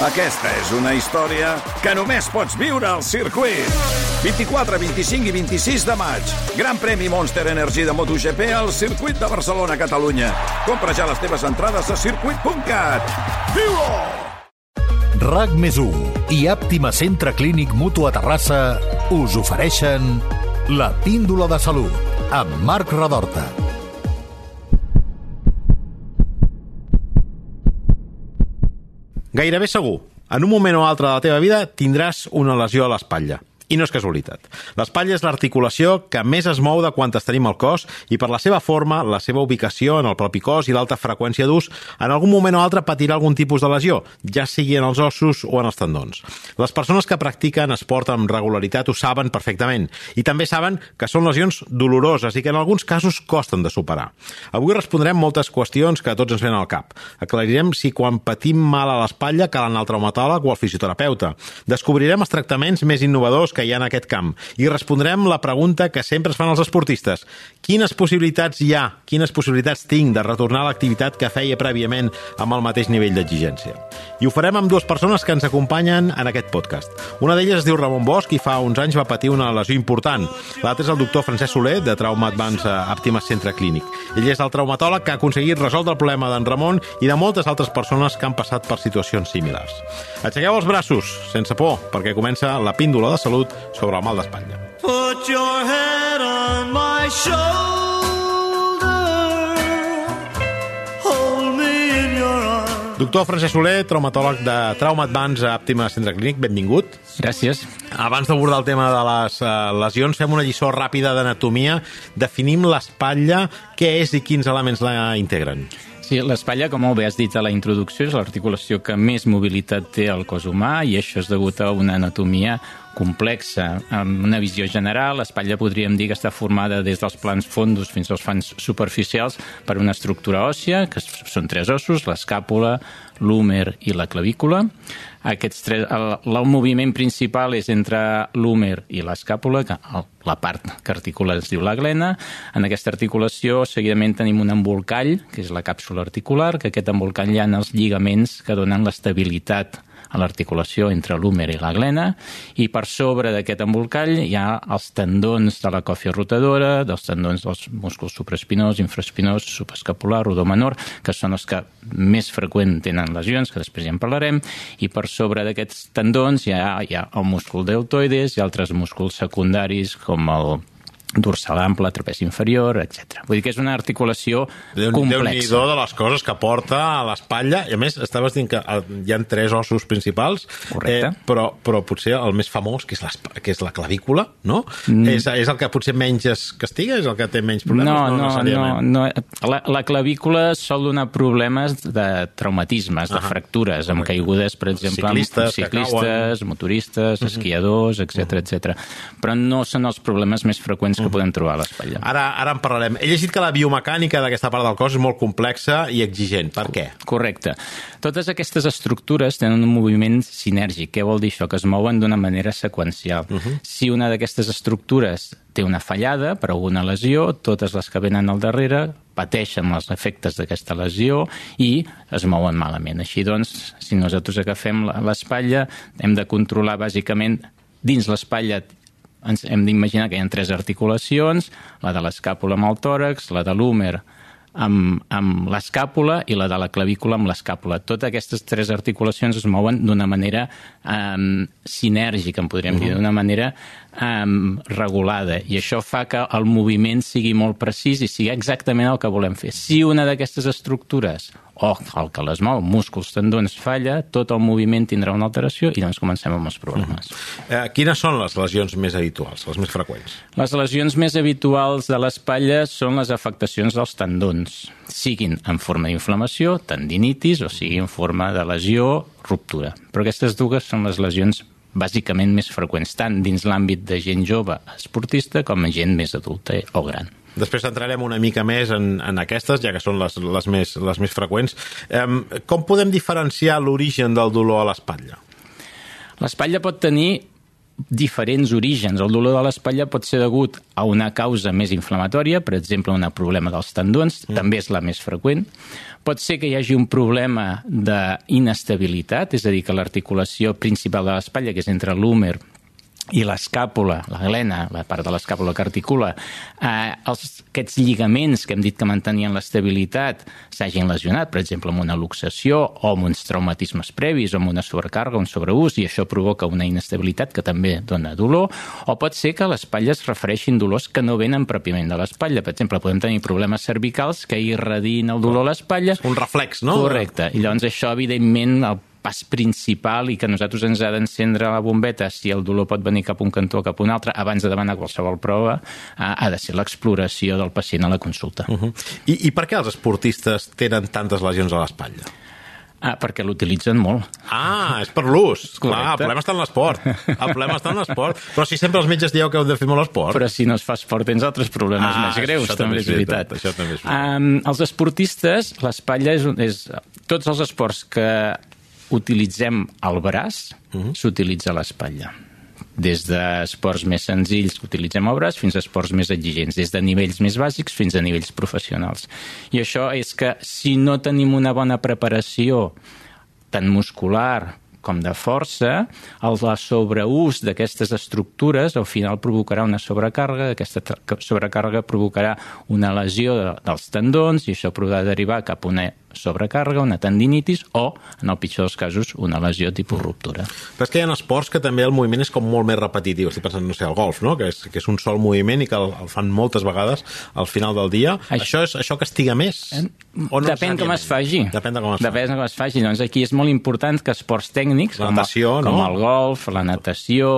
Aquesta és una història que només pots viure al circuit. 24, 25 i 26 de maig. Gran premi Monster Energy de MotoGP al circuit de Barcelona, Catalunya. Compra ja les teves entrades a circuit.cat. Viu-ho! RAC més 1 i Àptima Centre Clínic Mutu a Terrassa us ofereixen la píndola de salut amb Marc Radorta. Gairebé segur, en un moment o altre de la teva vida tindràs una lesió a l'espatlla. I no és casualitat. L'espatlla és l'articulació que més es mou de quantes tenim al cos i per la seva forma, la seva ubicació en el propi cos i l'alta freqüència d'ús, en algun moment o altre patirà algun tipus de lesió, ja sigui en els ossos o en els tendons. Les persones que practiquen esport amb regularitat ho saben perfectament i també saben que són lesions doloroses i que en alguns casos costen de superar. Avui respondrem moltes qüestions que a tots ens venen al cap. Aclarirem si quan patim mal a l'espatlla cal anar al traumatòleg o al fisioterapeuta. Descobrirem els tractaments més innovadors que que hi ha en aquest camp. I respondrem la pregunta que sempre es fan els esportistes. Quines possibilitats hi ha, quines possibilitats tinc de retornar a l'activitat que feia prèviament amb el mateix nivell d'exigència? I ho farem amb dues persones que ens acompanyen en aquest podcast. Una d'elles es diu Ramon Bosch i fa uns anys va patir una lesió important. L'altre és el doctor Francesc Soler, de Trauma Advance Àptima Centre Clínic. Ell és el traumatòleg que ha aconseguit resoldre el problema d'en Ramon i de moltes altres persones que han passat per situacions similars. Aixequeu els braços, sense por, perquè comença la píndola de salut sobre el mal d'Espanya. Put your head on my shoulder Hold me in your arms Doctor Francesc Soler, traumatòleg de Trauma Advance a Àptima Centre Clínic, benvingut. Gràcies. Abans d'abordar el tema de les uh, lesions, fem una lliçó ràpida d'anatomia. Definim l'espatlla, què és i quins elements la integren. Sí, l'espatlla, com molt bé has dit a la introducció, és l'articulació que més mobilitat té al cos humà i això és degut a una anatomia complexa. Amb una visió general, l'espatlla podríem dir que està formada des dels plans fondos fins als plans superficials per una estructura òssia, que són tres ossos, l'escàpula, l'húmer i la clavícula. Aquests tres, el, el moviment principal és entre l'húmer i l'escàpula, que el, la part que articula es diu la glena. En aquesta articulació seguidament tenim un embolcall, que és la càpsula articular, que aquest embolcall hi ha els lligaments que donen l'estabilitat a l'articulació entre l'húmer i la glena, i per sobre d'aquest embolcall hi ha els tendons de la còfia rotadora, dels tendons dels músculs supraespinós, infraespinós, subescapular, rodó menor, que són els que més freqüent tenen lesions, que després ja en parlarem, i per sobre d'aquests tendons hi ha, hi ha el múscul deltoides i altres músculs secundaris com el dorsal ample, trapezi inferior, etc. Vull dir que és una articulació Déu, complexa. déu de les coses que porta a l'espatlla, i a més estaves dient que eh, hi han tres ossos principals, Correcte. eh, però, però potser el més famós, que és, que és la clavícula, no? Mm. És, és el que potser menys es castiga, és el que té menys problemes? No, no, no, no, no. La, la clavícula sol donar problemes de traumatismes, de -huh. fractures, amb caigudes, per exemple, ciclistes, amb ciclistes motoristes, esquiadors, etc etc. Però no són els problemes més freqüents que podem trobar a l'espatlla. Ara, ara en parlarem. He llegit que la biomecànica d'aquesta part del cos és molt complexa i exigent. Per què? Correcte. Totes aquestes estructures tenen un moviment sinèrgic. Què vol dir això? Que es mouen d'una manera seqüencial. Uh -huh. Si una d'aquestes estructures té una fallada per alguna lesió, totes les que venen al darrere pateixen els efectes d'aquesta lesió i es mouen malament. Així doncs, si nosaltres agafem l'espatlla, hem de controlar bàsicament dins l'espatlla ens hem d'imaginar que hi ha tres articulacions, la de l'escàpula amb el tòrax, la de l'húmer amb, amb l'escàpula i la de la clavícula amb l'escàpula. Totes aquestes tres articulacions es mouen d'una manera um, sinèrgica, en podríem uh -huh. dir, d'una manera um, regulada. I això fa que el moviment sigui molt precís i sigui exactament el que volem fer. Si una d'aquestes estructures o el que les mou, músculs, tendons, falla, tot el moviment tindrà una alteració i doncs comencem amb els problemes. Uh -huh. eh, quines són les lesions més habituals, les més freqüents? Les lesions més habituals de l'espatlla són les afectacions dels tendons, siguin en forma d'inflamació, tendinitis, o sigui en forma de lesió, ruptura. Però aquestes dues són les lesions bàsicament més freqüents, tant dins l'àmbit de gent jove esportista com a gent més adulta o gran. Després entrarem una mica més en, en aquestes, ja que són les, les, més, les més freqüents. Um, com podem diferenciar l'origen del dolor a l'espatlla? L'espatlla pot tenir diferents orígens. El dolor de l'espatlla pot ser degut a una causa més inflamatòria, per exemple, un problema dels tendons, mm. també és la més freqüent. Pot ser que hi hagi un problema d'inestabilitat, és a dir, que l'articulació principal de l'espatlla, que és entre l'húmer i l'escàpula, la glena, la part de l'escàpula que articula, eh, els, aquests lligaments que hem dit que mantenien l'estabilitat s'hagin lesionat, per exemple, amb una luxació o amb uns traumatismes previs o amb una sobrecàrrega, un sobreús, i això provoca una inestabilitat que també dona dolor, o pot ser que l'espatlla es refereixin dolors que no venen pròpiament de l'espatlla. Per exemple, podem tenir problemes cervicals que irradin el dolor a l'espatlla. Un reflex, no? Correcte. I llavors això, evidentment, el pas principal i que nosaltres ens ha d'encendre la bombeta si el dolor pot venir cap a un cantó o cap a un altre abans de demanar qualsevol prova ha de ser l'exploració del pacient a la consulta. Uh -huh. I, I per què els esportistes tenen tantes lesions a l'espatlla? Ah, perquè l'utilitzen molt. Ah, és per l'ús. Clar, el problema està en l'esport. El problema està en l'esport. Però si sempre els metges dieu que heu de fer molt esport. Però si no es fa esport tens altres problemes ah, més greus, també és veritat. Això també és veritat. Um, els esportistes, l'espatlla és, és... Tots els esports que utilitzem el braç, uh mhm. -huh. s'utilitza l'espatlla. Des d'esports més senzills que utilitzem el braç fins a esports més exigents, des de nivells més bàsics fins a nivells professionals. I això és que si no tenim una bona preparació tant muscular com de força, el sobreús d'aquestes estructures al final provocarà una sobrecàrrega, aquesta sobrecàrrega provocarà una lesió de, dels tendons i això podrà derivar cap a una sobrecàrrega, una tendinitis o, en el pitjor dels casos, una lesió tipus ruptura. Però és que hi ha esports que també el moviment és com molt més repetitiu. Estic pensant, no sé, el golf, no? que, és, que és un sol moviment i que el, el fan moltes vegades al final del dia. Això, això, és, això castiga més? Eh, o no Depèn com es faci. Depèn de com es Depèn com es faci. Doncs aquí és molt important que esports tècnics, la natació, com, no? com el golf, la natació,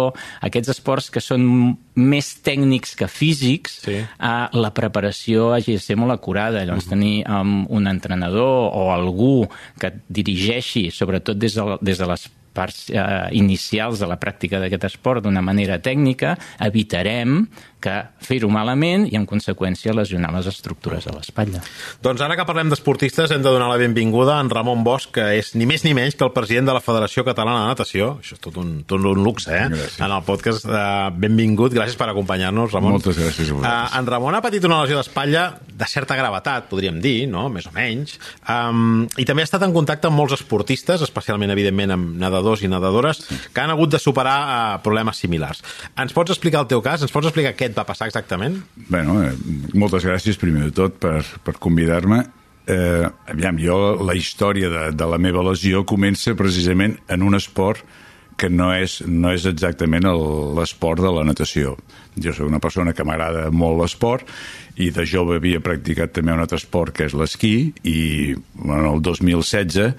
aquests esports que són més tècnics que físics, sí. eh, la preparació hagi de ser molt acurada. Llavors, uh -huh. tenir um, un entrenador o algú que et dirigeixi, sobretot des de, des de les parts eh, inicials de la pràctica d'aquest esport d'una manera tècnica, evitarem que fer-ho malament i, en conseqüència, lesionar les estructures de l'espatlla. Doncs ara que parlem d'esportistes hem de donar la benvinguda a en Ramon Bosch, que és ni més ni menys que el president de la Federació Catalana de Natació. Això és tot un, tot un luxe, eh? Gràcies. En el podcast, uh, benvingut, gràcies per acompanyar-nos, Ramon. Moltes gràcies a vosaltres. Uh, en Ramon ha patit una lesió d'espatlla de certa gravetat, podríem dir, no? Més o menys. Um, I també ha estat en contacte amb molts esportistes, especialment, evidentment, amb nedadors i nedadores, que han hagut de superar uh, problemes similars. Ens pots explicar el teu cas? Ens pots explicar què et va passar exactament? Bueno, eh, moltes gràcies primer de tot per, per convidar-me. Eh, aviam, jo la història de, de la meva lesió comença precisament en un esport que no és, no és exactament l'esport de la natació. Jo sóc una persona que m'agrada molt l'esport i de jove havia practicat també un altre esport que és l'esquí i en el 2016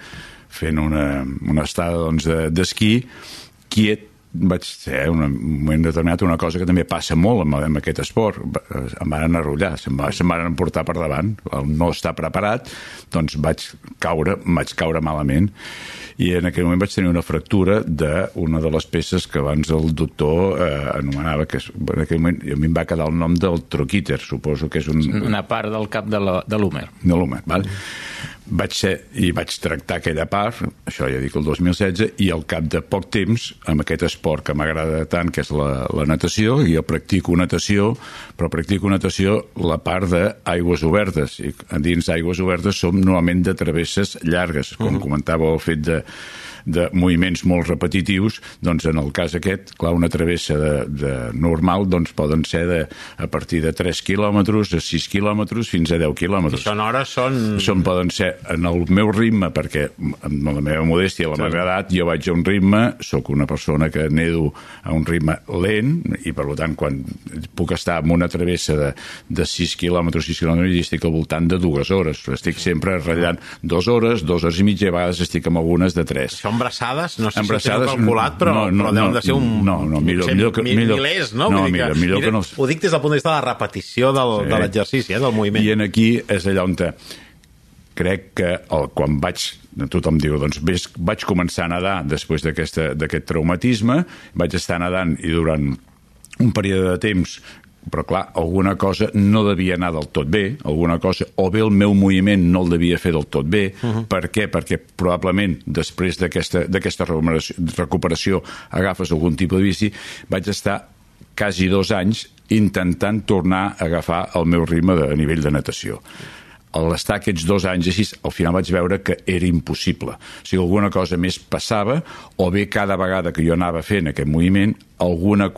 fent una, una estada d'esquí doncs, quiet vaig ser un moment determinat una cosa que també passa molt amb, amb aquest esport. Em van enrollar, se'm, se'm van portar per davant. El no estar preparat doncs vaig caure, vaig caure malament. I en aquell moment vaig tenir una fractura d'una de les peces que abans el doctor eh, anomenava que en aquell moment a mi em va quedar el nom del troquíter suposo que és un... una part del cap de l'húmer. de l'húmer, vale? Vaig ser i vaig tractar aquella part, això ja dic el 2016, i al cap de poc temps, amb aquest esport que m'agrada tant, que és la, la natació, i jo practico natació, però practico natació la part d'aigües obertes, i dins d'aigües obertes som normalment de travesses llargues, com uh -huh. comentava el fet de de moviments molt repetitius, doncs en el cas aquest, clar, una travessa de, de normal doncs poden ser de, a partir de 3 quilòmetres, a 6 quilòmetres, fins a 10 quilòmetres. I són hores, són... Són, poden ser en el meu ritme, perquè amb la meva modèstia, la sí. meva edat, jo vaig a un ritme, sóc una persona que nedo a un ritme lent, i per tant, quan puc estar en una travessa de, de 6 quilòmetres, 6 quilòmetres, i estic al voltant de dues hores. Estic sempre ratllant dues hores, dues hores i mitja, i a vegades estic amb algunes de tres. Això embrassades, no sé embrassades, si ho calculat, però, no, no, però deuen no, de ser un... No, no, millor, millor, que, millor, milers, no? No, millor, millor que no... Ho dic des del punt de vista de la repetició del, sí. de l'exercici, eh, del moviment. I en aquí és allà on te, crec que el, quan vaig tothom diu, doncs ves, vaig començar a nedar després d'aquest traumatisme, vaig estar nedant i durant un període de temps però clar, alguna cosa no devia anar del tot bé, alguna cosa, o bé el meu moviment no el devia fer del tot bé, uh -huh. per què? Perquè probablement després d'aquesta recuperació, recuperació agafes algun tipus de bici, vaig estar quasi dos anys intentant tornar a agafar el meu ritme de, a nivell de natació a l'estar aquests dos anys així, al final vaig veure que era impossible. O sigui, alguna cosa més passava, o bé cada vegada que jo anava fent aquest moviment, alguna,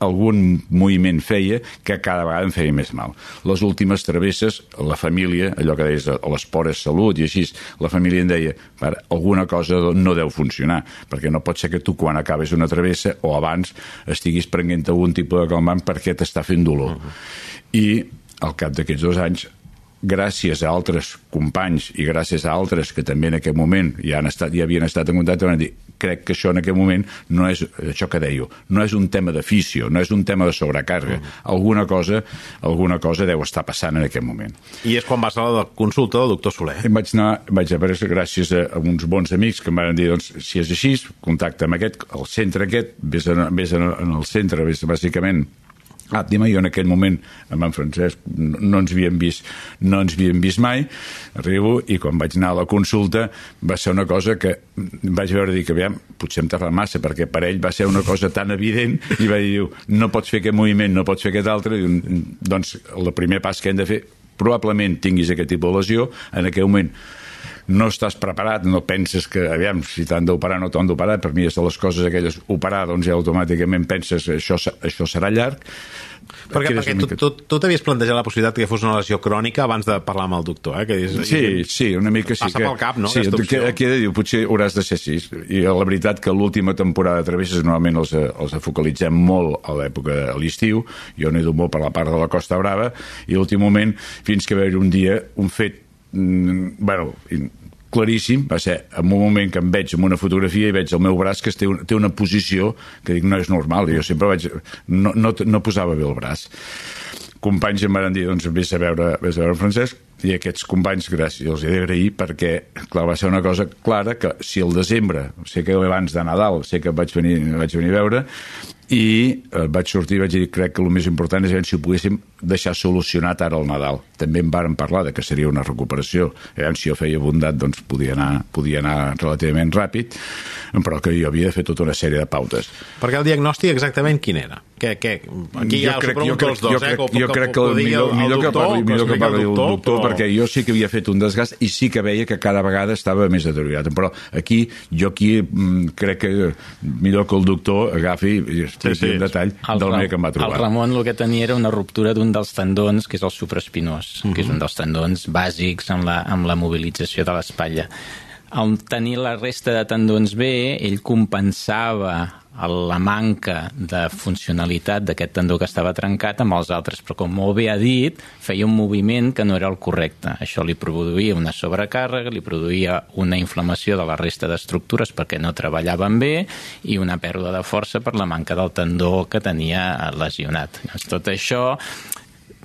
algun moviment feia que cada vegada em feia més mal. Les últimes travesses, la família, allò que deies, l'esport és salut i així, la família em deia, pare, alguna cosa no deu funcionar, perquè no pot ser que tu quan acabes una travessa o abans estiguis prenent algun tipus de calmant perquè t'està fent dolor. Uh -huh. I al cap d'aquests dos anys gràcies a altres companys i gràcies a altres que també en aquest moment ja, han estat, ja havien estat en contacte van dir crec que això en aquest moment no és això que dèieu, no és un tema d'afició no és un tema de sobrecàrrega mm. alguna cosa alguna cosa deu estar passant en aquest moment. I és quan vas a la consulta del doctor Soler. Em vaig anar, vaig aparèixer gràcies a, a uns bons amics que em van dir, doncs, si és així, contacta amb aquest, el centre aquest, vés, en, vés en, en el centre, vés bàsicament Àtima, jo en aquell moment amb en Francesc no, no ens havíem vist no ens havíem vist mai. Arribo i quan vaig anar a la consulta va ser una cosa que vaig veure dir que aviam, potser em tarda massa perquè per ell va ser una cosa tan evident i va dir, no pots fer aquest moviment no pots fer aquest altre i, doncs el primer pas que hem de fer probablement tinguis aquest tipus de lesió en aquell moment no estàs preparat, no penses que, aviam, si t'han d'operar no t'han d'operar, per mi és de les coses aquelles operar, doncs ja automàticament penses això, això serà llarg. Perquè, perquè tu, tu, tu t'havies plantejat la possibilitat que fos una lesió crònica abans de parlar amb el doctor, eh? Que és, sí, sí, una mica sí. Passa que, pel cap, no? Sí, que, aquí he de dir, potser hauràs de ser així. I la veritat que l'última temporada de travesses normalment els, els focalitzem molt a l'època a l'estiu, jo n'he dut molt per la part de la Costa Brava, i l'últim moment, fins que va haver un dia un fet mm, bueno, claríssim. Va ser en un moment que em veig en una fotografia i veig el meu braç que té, un, té una posició que dic no és normal, jo sempre vaig, no, no, no posava bé el braç. Companys em van dir, doncs vés a veure, vés a veure Francesc, i aquests companys, gràcies, els he d'agrair perquè, clar, va ser una cosa clara que si el desembre, sé que abans de Nadal, sé que vaig venir, vaig venir a veure, i eh, vaig sortir i vaig dir crec que el més important és si ho poguéssim deixar solucionat ara al Nadal. També en vàrem parlar de que seria una recuperació. Eh, si jo feia bondat, doncs podia anar, podia anar relativament ràpid, però que jo havia de fer tota una sèrie de pautes. Perquè el diagnòstic exactament quin era? Que, que, aquí ja jo crec, jo crec, els dos, jo crec, eh? jo crec que, el millor, millor, que parli, millor que parli el doctor, doctor però... perquè jo sí que havia fet un desgast i sí que veia que cada vegada estava més deteriorat. Però aquí, jo aquí mm, crec que millor que el doctor agafi i sí, sí. en detall el del que em va trobar. El Ramon el que tenia era una ruptura d'un dels tendons, que és el supraespinós, uh -huh. que és un dels tendons bàsics amb la, amb la mobilització de l'espatlla. Al tenir la resta de tendons bé, ell compensava la manca de funcionalitat d'aquest tendó que estava trencat amb els altres, però com molt bé ha dit, feia un moviment que no era el correcte. Això li produïa una sobrecàrrega, li produïa una inflamació de la resta d'estructures perquè no treballaven bé i una pèrdua de força per la manca del tendó que tenia lesionat. Tot això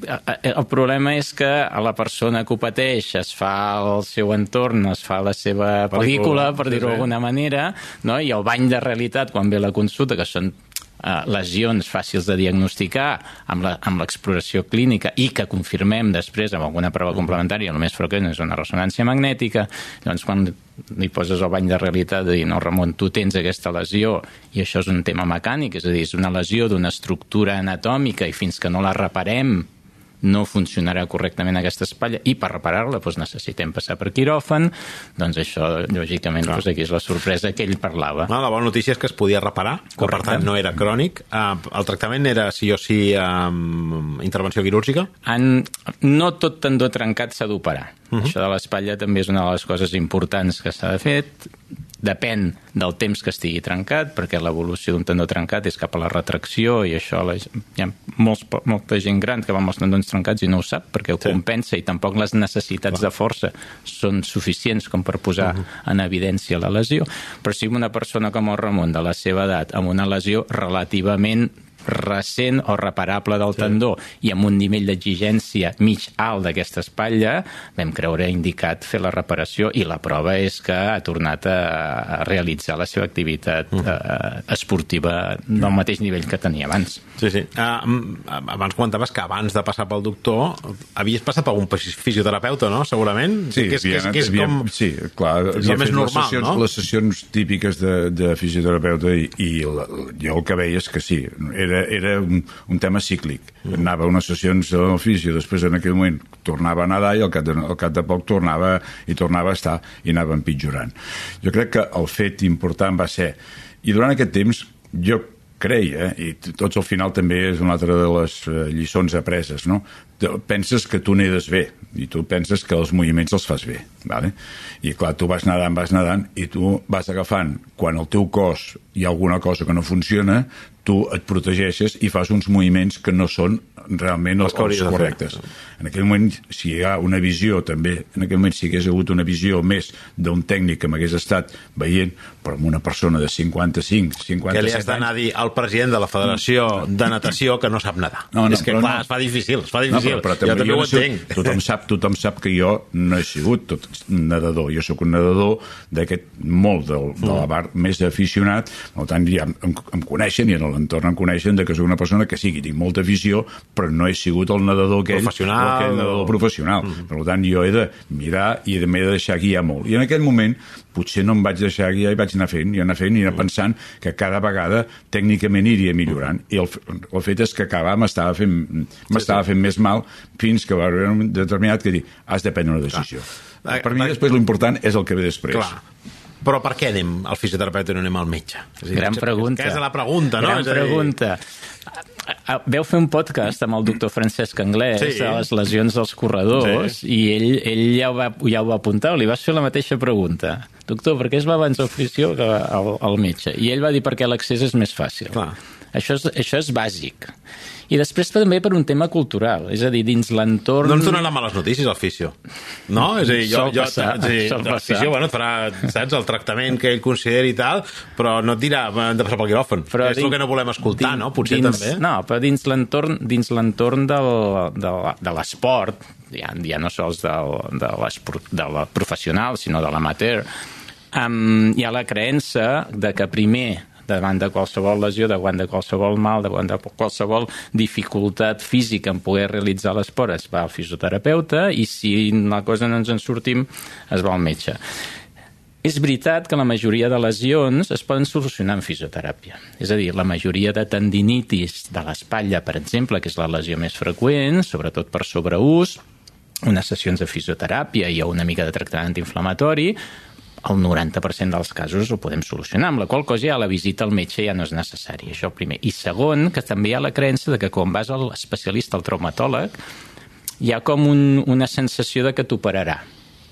el problema és que a la persona que ho pateix es fa el seu entorn, es fa la seva pel·lícula, per dir-ho d'alguna manera, no? i el bany de realitat, quan ve la consulta, que són eh, lesions fàcils de diagnosticar amb l'exploració clínica i que confirmem després amb alguna prova complementària, el més freqüent és una ressonància magnètica, doncs quan li poses el bany de realitat i dir, no, Ramon, tu tens aquesta lesió i això és un tema mecànic, és a dir, és una lesió d'una estructura anatòmica i fins que no la reparem no funcionarà correctament aquesta espatlla i per reparar-la doncs necessitem passar per quiròfan, doncs això, lògicament, doncs aquí és la sorpresa que ell parlava. No, la bona notícia és que es podia reparar, que per tant no era crònic. Uh, el tractament era sí o sí um, intervenció quirúrgica? En, no tot tendó trencat s'ha d'operar. Uh mhm. -huh. Això de l'espatlla també és una de les coses importants que s'ha de fer depèn del temps que estigui trencat, perquè l'evolució d'un tendó trencat és cap a la retracció i això la, hi ha molts, molta gent gran que va amb els tendons trencats i no ho sap perquè ho sí. compensa i tampoc les necessitats Clar. de força són suficients com per posar uh -huh. en evidència la lesió. Però si una persona com el Ramon de la seva edat amb una lesió relativament recent o reparable del tendó i amb un nivell d'exigència mig alt d'aquesta espatlla, vam creure indicat fer la reparació i la prova és que ha tornat a, a realitzar la seva activitat uh, esportiva del mateix nivell que tenia abans. Sí, sí. Uh, abans comentaves que abans de passar pel doctor havies passat per un fisioterapeuta, no? Segurament. Sí, que és, havia, que és, que és havia, com... sí, clar, és el més normal, les sessions, no? les sessions típiques de, de fisioterapeuta i, i la, jo el que veia és que sí, era, era un, un tema cíclic. Mm. Anava a unes sessions al fisio, després en aquell moment tornava a nedar i al cap de, al cap de poc tornava i tornava a estar i anava empitjorant. Jo crec que el fet important va ser i durant aquest temps jo creia, i tots al final també és una altra de les eh, lliçons apreses, no? penses que tu nedes bé i tu penses que els moviments els fas bé vale? i clar, tu vas nedant, vas nedant i tu vas agafant quan el teu cos hi ha alguna cosa que no funciona tu et protegeixes i fas uns moviments que no són realment els, els correctes. En aquell moment, si hi ha una visió també, en aquell moment si hagués hagut una visió més d'un tècnic que m'hagués estat veient, però amb una persona de 55, 57 Que li has d'anar a dir al president de la Federació de Natació que no sap nedar. No, no, és que, clar, no. es fa difícil, es fa No, difícil. però, però també jo també jo ho no entenc. tothom sap, tothom sap que jo no he sigut tot nedador. Jo sóc un nedador d'aquest molt del, de Mm. la bar més aficionat, per tant ja em, em coneixen i en l'entorn em coneixen de que sóc una persona que sí, que tinc molta afició, però no he sigut el nedador aquell, Professional. o aquell nedador professional. Mm. Per tant, jo he de mirar i m'he de deixar guiar molt. I en aquell moment potser no em vaig deixar guiar i vaig anar fent, i anar fent, i anar pensant que cada vegada tècnicament iria millorant. I el, el fet és que acabar m'estava fent, m'estava fent més mal fins que va haver un determinat que dir, has de prendre una decisió. Clar. Per mi després l'important és el que ve després. Clar. Però per què anem al fisioterapeuta i no anem al metge? És dir, Gran pregunta. És la pregunta, no? Gran És a dir, pregunta. Veu fer un podcast amb el doctor Francesc Anglès Sí. sí. a les lesions dels corredors sí. i ell, ell ja, ho va, ja ho va apuntar, li vas fer la mateixa pregunta. Doctor, per què es va abans al fisio que al, al metge? I ell va dir perquè l'accés és més fàcil. Clar. Això és, això és bàsic. I després també per un tema cultural, és a dir, dins l'entorn... No ens donarà males notícies al fisio. No? És a dir, jo, Sol jo, passar, dir, sol el fisio, bueno, et farà, saps, el tractament que ell consideri i tal, però no et dirà, hem de passar pel quiròfan. Però és dins- el que no volem escoltar, dins- no? Potser dins, també. No, però dins l'entorn dins l'entorn del, de, de l'esport, ja, ja no sols del, de, de la professional, sinó de l'amateur, um, hi ha la creença de que primer davant de qualsevol lesió, davant de qualsevol mal, davant de qualsevol dificultat física en poder realitzar l'esport, es va al fisioterapeuta i si la cosa no ens en sortim, es va al metge. És veritat que la majoria de lesions es poden solucionar amb fisioteràpia. És a dir, la majoria de tendinitis de l'espatlla, per exemple, que és la lesió més freqüent, sobretot per sobreús, unes sessions de fisioteràpia i una mica de tractament antiinflamatori, el 90% dels casos ho podem solucionar, amb la qual cosa ja la visita al metge ja no és necessària, això primer. I segon, que també hi ha la creença de que quan vas al especialista, al traumatòleg, hi ha com un, una sensació de que t'operarà.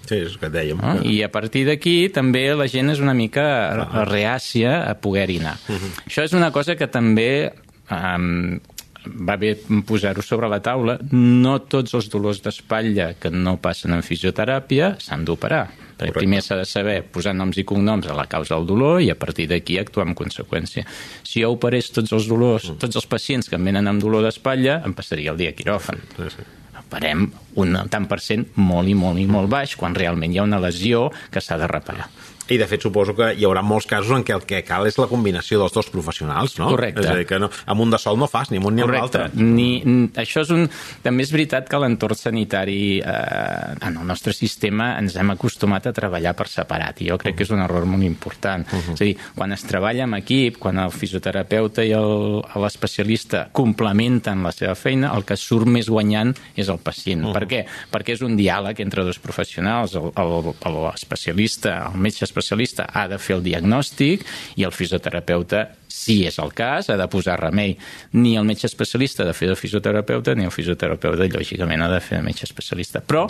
Sí, és el que dèiem. No? I a partir d'aquí també la gent és una mica Ah. reàcia a poder-hi anar. Uh Mhm. -huh. Això és una cosa que també um, va bé posar-ho sobre la taula. No tots els dolors d'espatlla que no passen en fisioteràpia s'han d'operar. Perquè Correcte. primer s'ha de saber posar noms i cognoms a la causa del dolor i a partir d'aquí actuar en conseqüència. Si jo operés tots els dolors, Mm. tots els pacients que em venen amb dolor d'espatlla, em passaria el dia a quiròfan Sí, sí. farem un tant per cent molt i molt i molt baix quan realment hi ha una lesió que s'ha de reparar. I, de fet, suposo que hi haurà molts casos en què el que cal és la combinació dels dos professionals, no? Correcte. És a dir, que no, amb un de sol no fas, ni amb un ni amb l'altre. Ni, això és un... També és veritat que l'entorn sanitari eh, en el nostre sistema ens hem acostumat a treballar per separat i jo crec que és un error molt important. Uh -huh. És a dir, quan es treballa en equip, quan el fisioterapeuta i el- l'especialista complementen la seva feina, el que surt més guanyant és el pacient. Uh -huh. Per què? Perquè és un diàleg entre dos professionals. El- el- L'especialista, el metge especialista ha de fer el diagnòstic i el fisioterapeuta si és el cas, ha de posar remei. Ni el metge especialista ha de fer de fisioterapeuta, ni el fisioterapeuta, lògicament, ha de fer de metge especialista. Però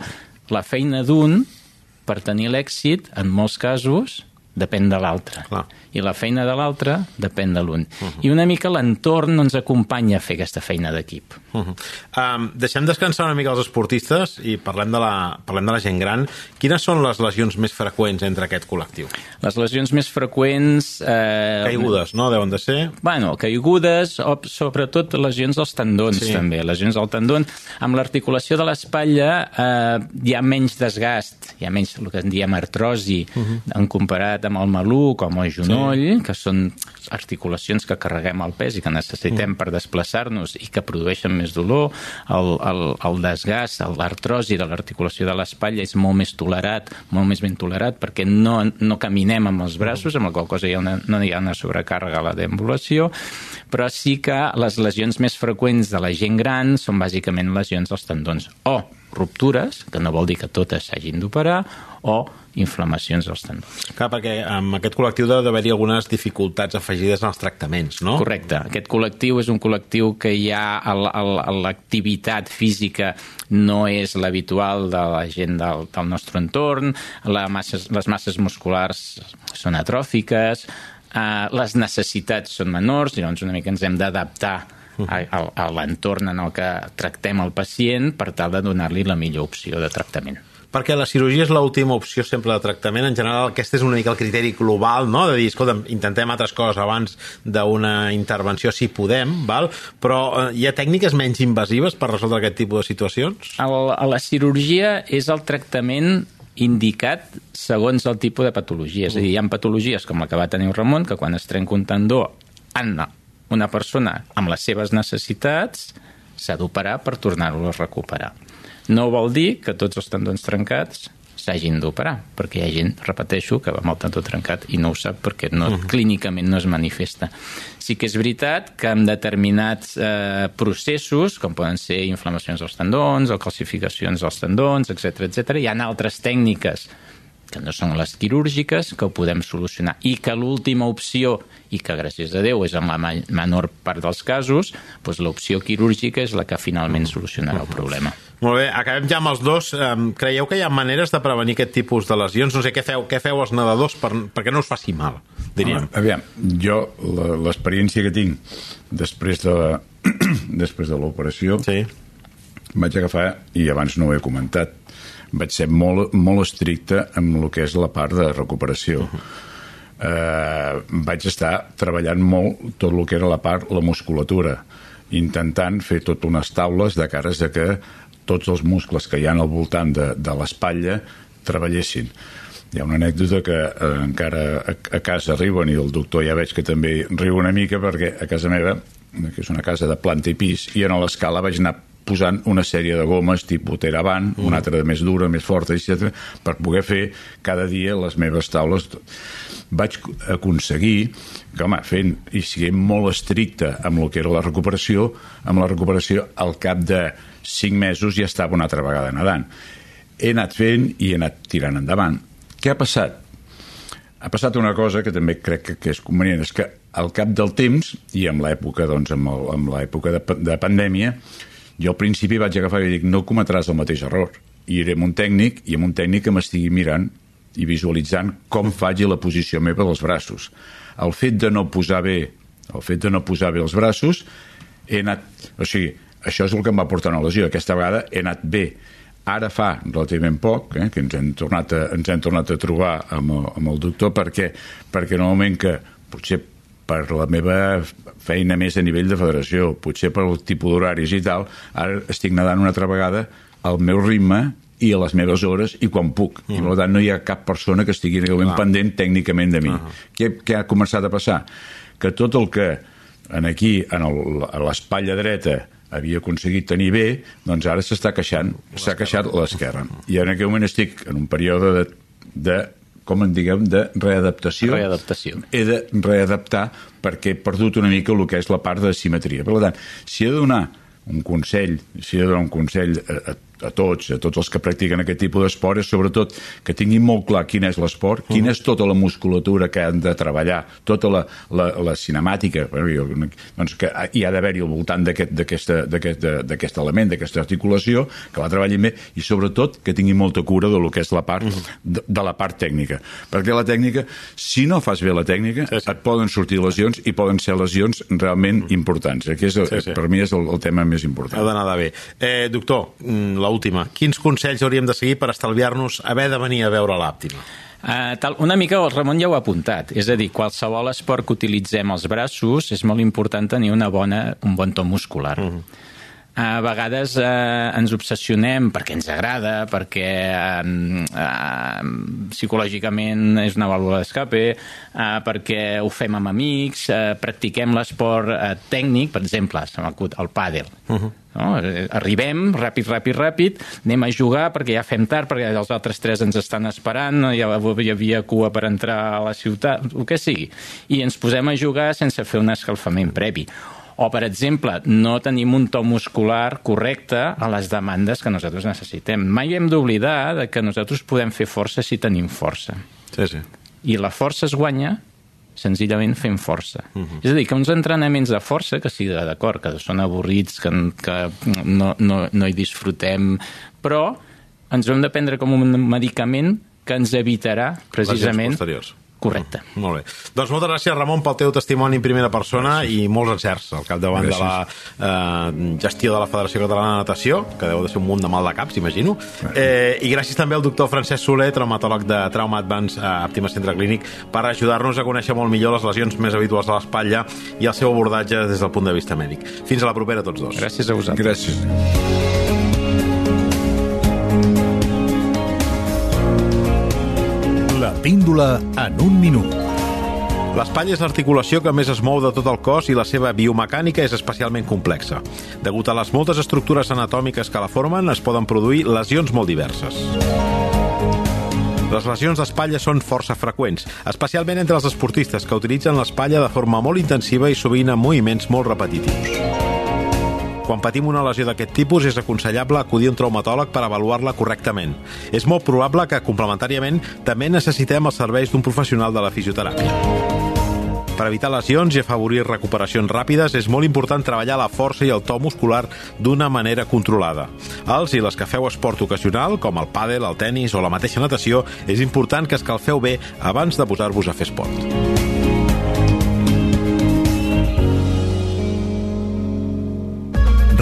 la feina d'un, per tenir l'èxit, en molts casos, depèn de l'altre. I la feina de l'altre depèn de l'un. Uh -huh. I una mica l'entorn ens acompanya a fer aquesta feina d'equip. Uh -huh. um, deixem descansar una mica els esportistes i parlem de, la, parlem de la gent gran. Quines són les lesions més freqüents entre aquest col·lectiu? Les lesions més freqüents... Eh... Caigudes, no? Deuen de ser? Bueno, caigudes, o sobretot lesions dels tendons, Sí. també. Lesions del tendon. Amb l'articulació de l'espatlla eh, hi ha menys desgast, hi ha menys el que en diem artrosi, uh -huh. en comparat amb el maluc o amb el genoll, sí. que són articulacions que carreguem el pes i que necessitem uh -huh. per desplaçar-nos i que produeixen més dolor. El, el, el desgast, l'artrosi de l'articulació de l'espatlla és molt més tolerat, molt més ben tolerat, perquè no, no caminem amb els braços, amb la qual cosa hi ha una, no hi ha una sobrecàrrega a la deambulació, però sí que les lesions més freqüents de la gent gran són bàsicament lesions dels tendons. O ruptures, que no vol dir que totes s'hagin d'operar, o inflamacions dels tendons. Clar, perquè amb aquest col·lectiu deu d'haver-hi algunes dificultats afegides en els tractaments, no? Correcte. Aquest col·lectiu és un col·lectiu que ja l'activitat física no és l'habitual de la gent del, del nostre entorn, la masses, les masses musculars són atròfiques, eh, les necessitats són menors, llavors una mica ens hem d'adaptar a, l'entorn en el que tractem el pacient per tal de donar-li la millor opció de tractament. Perquè la cirurgia és l'última opció sempre de tractament. En general, aquest és una mica el criteri global, no? de dir, escolta, intentem altres coses abans d'una intervenció, si podem, val? però eh, hi ha tècniques menys invasives per resoldre aquest tipus de situacions? El, la cirurgia és el tractament indicat segons el tipus de patologia. És a dir, hi ha patologies com la que va tenir Ramon, que quan es trenca un tendó en una persona amb les seves necessitats s'ha d'operar per tornar-lo a recuperar. No vol dir que tots els tendons trencats s'hagin d'operar, perquè hi ha gent, repeteixo, que va amb el tendó trencat i no ho sap perquè no, uh -huh. clínicament no es manifesta. Sí que és veritat que amb determinats eh, processos, com poden ser inflamacions dels tendons o calcificacions dels tendons, etc etc, hi ha altres tècniques que no són les quirúrgiques, que ho podem solucionar. I que l'última opció, i que gràcies a Déu és en la menor part dels casos, doncs l'opció quirúrgica és la que finalment solucionarà el problema. Molt bé, acabem ja amb els dos. Um, creieu que hi ha maneres de prevenir aquest tipus de lesions? No sé, què feu, què feu els nedadors per, perquè no us faci mal, diríem? Home, aviam, jo l'experiència que tinc després de, després de l'operació Sí. vaig agafar, i abans no ho he comentat, vaig ser molt, molt estricte amb el que és la part de recuperació. Uh -huh. eh, vaig estar treballant molt tot el que era la part, la musculatura, intentant fer tot unes taules de cares a que tots els muscles que hi ha al voltant de, de l'espatlla treballessin. Hi ha una anècdota que eh, encara a, a casa riuen i el doctor ja veig que també riu una mica perquè a casa meva, que és una casa de planta i pis, i en l'escala vaig anar posant una sèrie de gomes tipus Teraban, mm. una altra de més dura, més forta, etc, per poder fer cada dia les meves taules. Vaig aconseguir que, home, fent i siguent molt estricte amb el que era la recuperació, amb la recuperació al cap de 5 mesos ja estava una altra vegada nedant. He anat fent i he anat tirant endavant. Què ha passat? Ha passat una cosa que també crec que, que és convenient, és que al cap del temps, i amb l'època doncs, amb el- amb l'època de, de pandèmia, jo al principi vaig agafar i dic, no cometràs el mateix error. I iré amb un tècnic, i amb un tècnic que m'estigui mirant i visualitzant com faig la posició meva dels braços. El fet de no posar bé, el fet de no posar bé els braços, he anat... O sigui, això és el que em va portar una lesió. Aquesta vegada he anat bé. Ara fa relativament poc eh, que ens hem tornat a, ens hem tornat a trobar amb el, amb el doctor perquè, perquè en el moment que potser per la meva feina més a nivell de federació, potser per el tipus d'horaris i tal, ara estic nedant una altra vegada al meu ritme i a les meves hores i quan puc. Mm. I per tant no hi ha cap persona que estigui realment Clar. pendent tècnicament de mi. Uh -huh. què, què ha començat a passar? Que tot el que en aquí, en el- a l'espatlla dreta, havia aconseguit tenir bé, doncs ara s'està queixant, s'ha queixat l'esquerra. I en aquell moment estic en un període de, de com en diguem, de readaptació. Readaptació. He de readaptar perquè he perdut una mica el que és la part de simetria. Per tant, si he de donar un consell, si he de donar un consell a, a a tots, a tots els que practiquen aquest tipus d'esport, és sobretot que tinguin molt clar quin és l'esport, quina és tota la musculatura que han de treballar, tota la, la, la cinemàtica, doncs que hi ha d'haver-hi al voltant d'aquest element, d'aquesta articulació, que la treballin bé, i sobretot que tinguin molta cura de lo que és la part, de, de la part tècnica. Perquè la tècnica, si no fas bé la tècnica, sí, sí. et poden sortir lesions i poden ser lesions realment importants. Aquí és, sí, sí. per mi és el, el tema més important. Ha d'anar bé. Eh, doctor, mm, la última. Quins consells hauríem de seguir per estalviar-nos haver de venir a veure l'àptima? Uh, tal, una mica el Ramon ja ho ha apuntat, és a dir, qualsevol esport que utilitzem els braços és molt important tenir una bona, un bon to muscular. Uh -huh a vegades eh, ens obsessionem perquè ens agrada, perquè eh, eh, psicològicament és una vàlvula d'escape, eh, perquè ho fem amb amics, eh, practiquem l'esport eh, tècnic, per exemple, el pàdel. Uh -huh. No? Arribem, ràpid, ràpid, ràpid, anem a jugar perquè ja fem tard, perquè els altres tres ens estan esperant, ja hi havia cua per entrar a la ciutat, el que sigui. I ens posem a jugar sense fer un escalfament previ o, per exemple, no tenim un to muscular correcte a les demandes que nosaltres necessitem. Mai hem d'oblidar que nosaltres podem fer força si tenim força. Sí, sí. I la força es guanya senzillament fent força. Uh mhm. -huh. És a dir, que uns entrenaments de força, que sí, d'acord, que són avorrits, que, que no, no, no hi disfrutem, però ens ho hem de prendre com un medicament que ens evitarà precisament Correcte. Mm, molt bé. Doncs moltes gràcies, Ramon, pel teu testimoni en primera persona gràcies. i molts encerts al capdavant gràcies. de la eh, gestió de la Federació Catalana de Natació, que deu de ser un munt de mal de caps, imagino. Eh, I gràcies també al doctor Francesc Soler, traumatòleg de Trauma Advance a Àptima Centre Clínic, per ajudar-nos a conèixer molt millor les lesions més habituals a l'espatlla i el seu abordatge des del punt de vista mèdic. Fins a la propera tots dos. Gràcies a vosaltres. Gràcies. Píndola en un minut. L'espatlla és l'articulació que més es mou de tot el cos i la seva biomecànica és especialment complexa. Degut a les moltes estructures anatòmiques que la formen, es poden produir lesions molt diverses. Les lesions d'espatlla són força freqüents, especialment entre els esportistes que utilitzen l'espatlla de forma molt intensiva i sovint amb moviments molt repetitius. Quan patim una lesió d'aquest tipus és aconsellable acudir a un traumatòleg per avaluar-la correctament. És molt probable que, complementàriament, també necessitem els serveis d'un professional de la fisioteràpia. Per evitar lesions i afavorir recuperacions ràpides és molt important treballar la força i el to muscular d'una manera controlada. Els i les que feu esport ocasional, com el pàdel, el tennis o la mateixa natació, és important que escalfeu bé abans de posar-vos a fer esport.